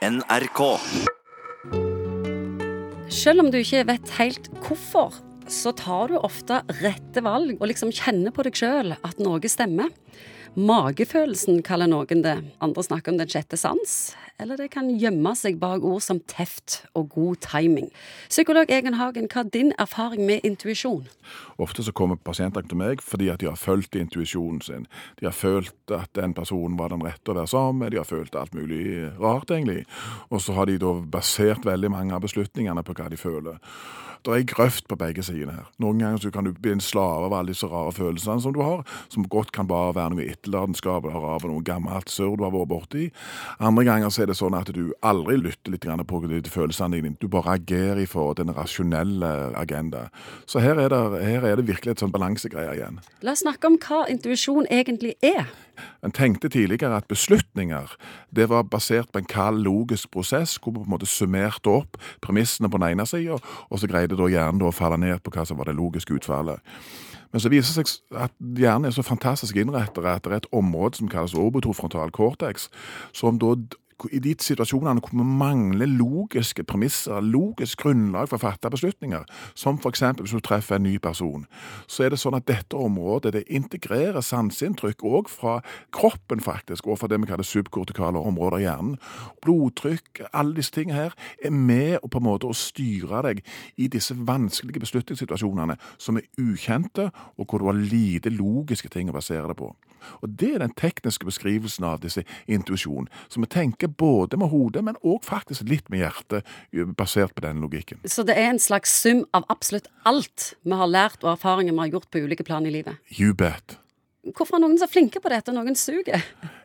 NRK. Selv om du ikke vet helt hvorfor, så tar du ofte rette valg og liksom kjenner på deg sjøl at noe stemmer. Magefølelsen kaller noen det, andre snakker om den sjette sans, eller det kan gjemme seg bak ord som teft og god timing. Psykolog Egen Hagen, hva er din erfaring med intuisjon? Ofte så kommer pasienter til meg fordi at de har fulgt intuisjonen sin. De har følt at den personen var den rette å være sammen med, de har følt alt mulig rart, egentlig. Og så har de da basert veldig mange av beslutningene på hva de føler. Det er grøft på begge sidene her. Noen ganger kan du bli en slave av alle disse rare følelsene som du har, som godt kan bare være noe etterlatenskap av noe gammelt surr du har vært borti. Andre ganger så er det sånn at du aldri lytter litt på følelsene dine. Du bare agerer i forhold til den rasjonelle agenda. Så her er det, her er det virkelig et sånn balansegreie igjen. La oss snakke om hva intuisjon egentlig er. En tenkte tidligere at beslutninger det var basert på en kald, logisk prosess, hvor man på en måte summerte opp premissene på den ene sida, og så greide da hjernen å falle ned på hva som var det logiske utfallet. Men så viser det seg at hjernen er så fantastisk innrettet at det er et område som kalles orbitofrontal cortex, som da i de situasjonene hvor vi mangler logiske premisser, logisk grunnlag for å fatte beslutninger, som f.eks. hvis du treffer en ny person, så er det sånn at dette området det integrerer sanseinntrykk òg fra kroppen, faktisk, og fra det vi kaller subkortikale områder i hjernen. Blodtrykk, alle disse tingene her er med på en måte å styre deg i disse vanskelige beslutningssituasjonene som er ukjente, og hvor du har lite logiske ting å basere det på. Og Det er den tekniske beskrivelsen av disse intuisjon. Så vi tenker både med hodet, men òg faktisk litt med hjertet, basert på den logikken. Så det er en slags sum av absolutt alt vi har lært og erfaringer vi har gjort på ulike plan i livet? You bet. Hvorfor er noen så flinke på dette, og noen suger?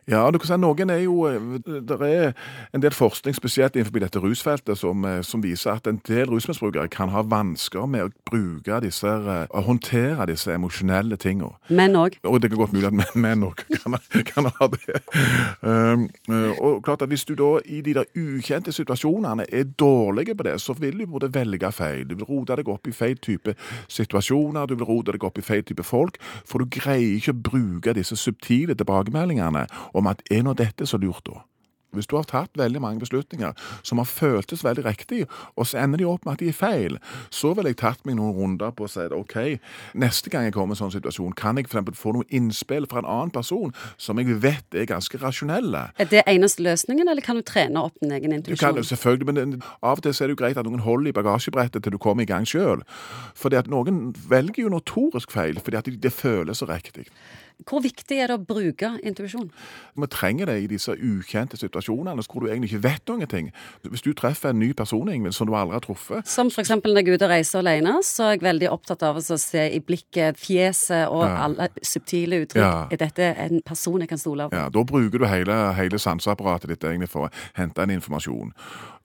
Ja, du kan si noen er jo Det er en del forskning, spesielt innenfor dette rusfeltet, som, eh, som viser at en del rusmisbrukere kan ha vansker med å bruke disse eh, Å håndtere disse emosjonelle tingene. Menn òg? Og det er godt mulig at menn òg kan, kan, ha det. Um, og klart at Hvis du da i de der ukjente situasjonene er dårlige på det, så vil du både velge feil. Du vil rote deg opp i feil type situasjoner, du vil rote deg opp i feil type folk, for du greier ikke å bruke disse subtile tilbakemeldingene om at er nå dette så lurt, da? Hvis du har tatt veldig mange beslutninger som har føltes veldig riktig, og så ender de opp med at de er feil, så ville jeg tatt meg noen runder på å si OK, neste gang jeg kommer i en sånn situasjon, kan jeg f.eks. få noe innspill fra en annen person som jeg vet er ganske rasjonelle. Er det eneste løsningen, eller kan du trene opp din egen intuisjon? Du kan jo selvfølgelig, men av og til er det jo greit at noen holder i bagasjebrettet til du kommer i gang sjøl. Fordi at noen velger jo notorisk feil fordi at det føles så riktig. Hvor viktig er det å bruke intuisjon? Vi trenger det i disse ukjente situasjonene hvor du egentlig ikke vet noen ting. Hvis du treffer en ny person Ingvild, som du aldri har truffet Som f.eks. når jeg er ute og reiser alene, så er jeg veldig opptatt av å se i blikket, fjeset og ja. alle subtile uttrykk. Ja. Er dette en person jeg kan stole på? Ja, da bruker du hele, hele sanseapparatet ditt egentlig for å hente en informasjon.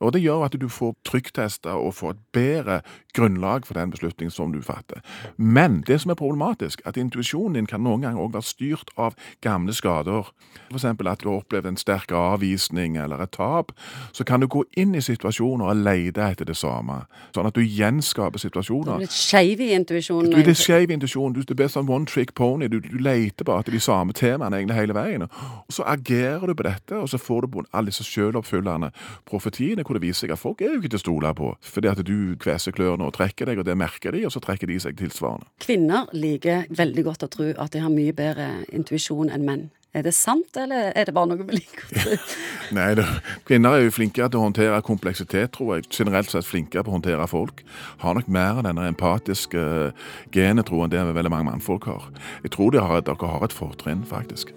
Og det gjør at du får trykktester og får et bedre grunnlag for den beslutningen som du fatter. Men det som er problematisk, at intuisjonen din kan noen ganger òg være styrt av gamle skader. F.eks. at du har opplevd en sterk avvisning eller et tap. Så kan du gå inn i situasjoner og lete etter det samme. Sånn at du gjenskaper situasjoner. Du er litt skeiv i intuisjonen. Du er litt skeiv i intuisjonen. Du er sånn one trick pony. Du, du leter bare etter de samme temaene egentlig hele veien. Og Så agerer du på dette, og så får du på alle disse selvoppfyllende profetiene hvor det viser seg at folk er jo ikke til å stole på. Fordi at du kveser klørne og trekker deg, og det merker de, og så trekker de seg tilsvarende. Kvinner liker veldig godt å tro at de har mye bedre intuisjon enn menn. Er det sant, eller er det bare noe vi liker? Nei, det, kvinner er jo flinkere til å håndtere kompleksitet, tror jeg. Generelt sett flinkere på å håndtere folk. Har nok mer av denne empatiske genet, tror jeg, enn det veldig mange mannfolk har. Jeg tror de har, dere har et fortrinn, faktisk.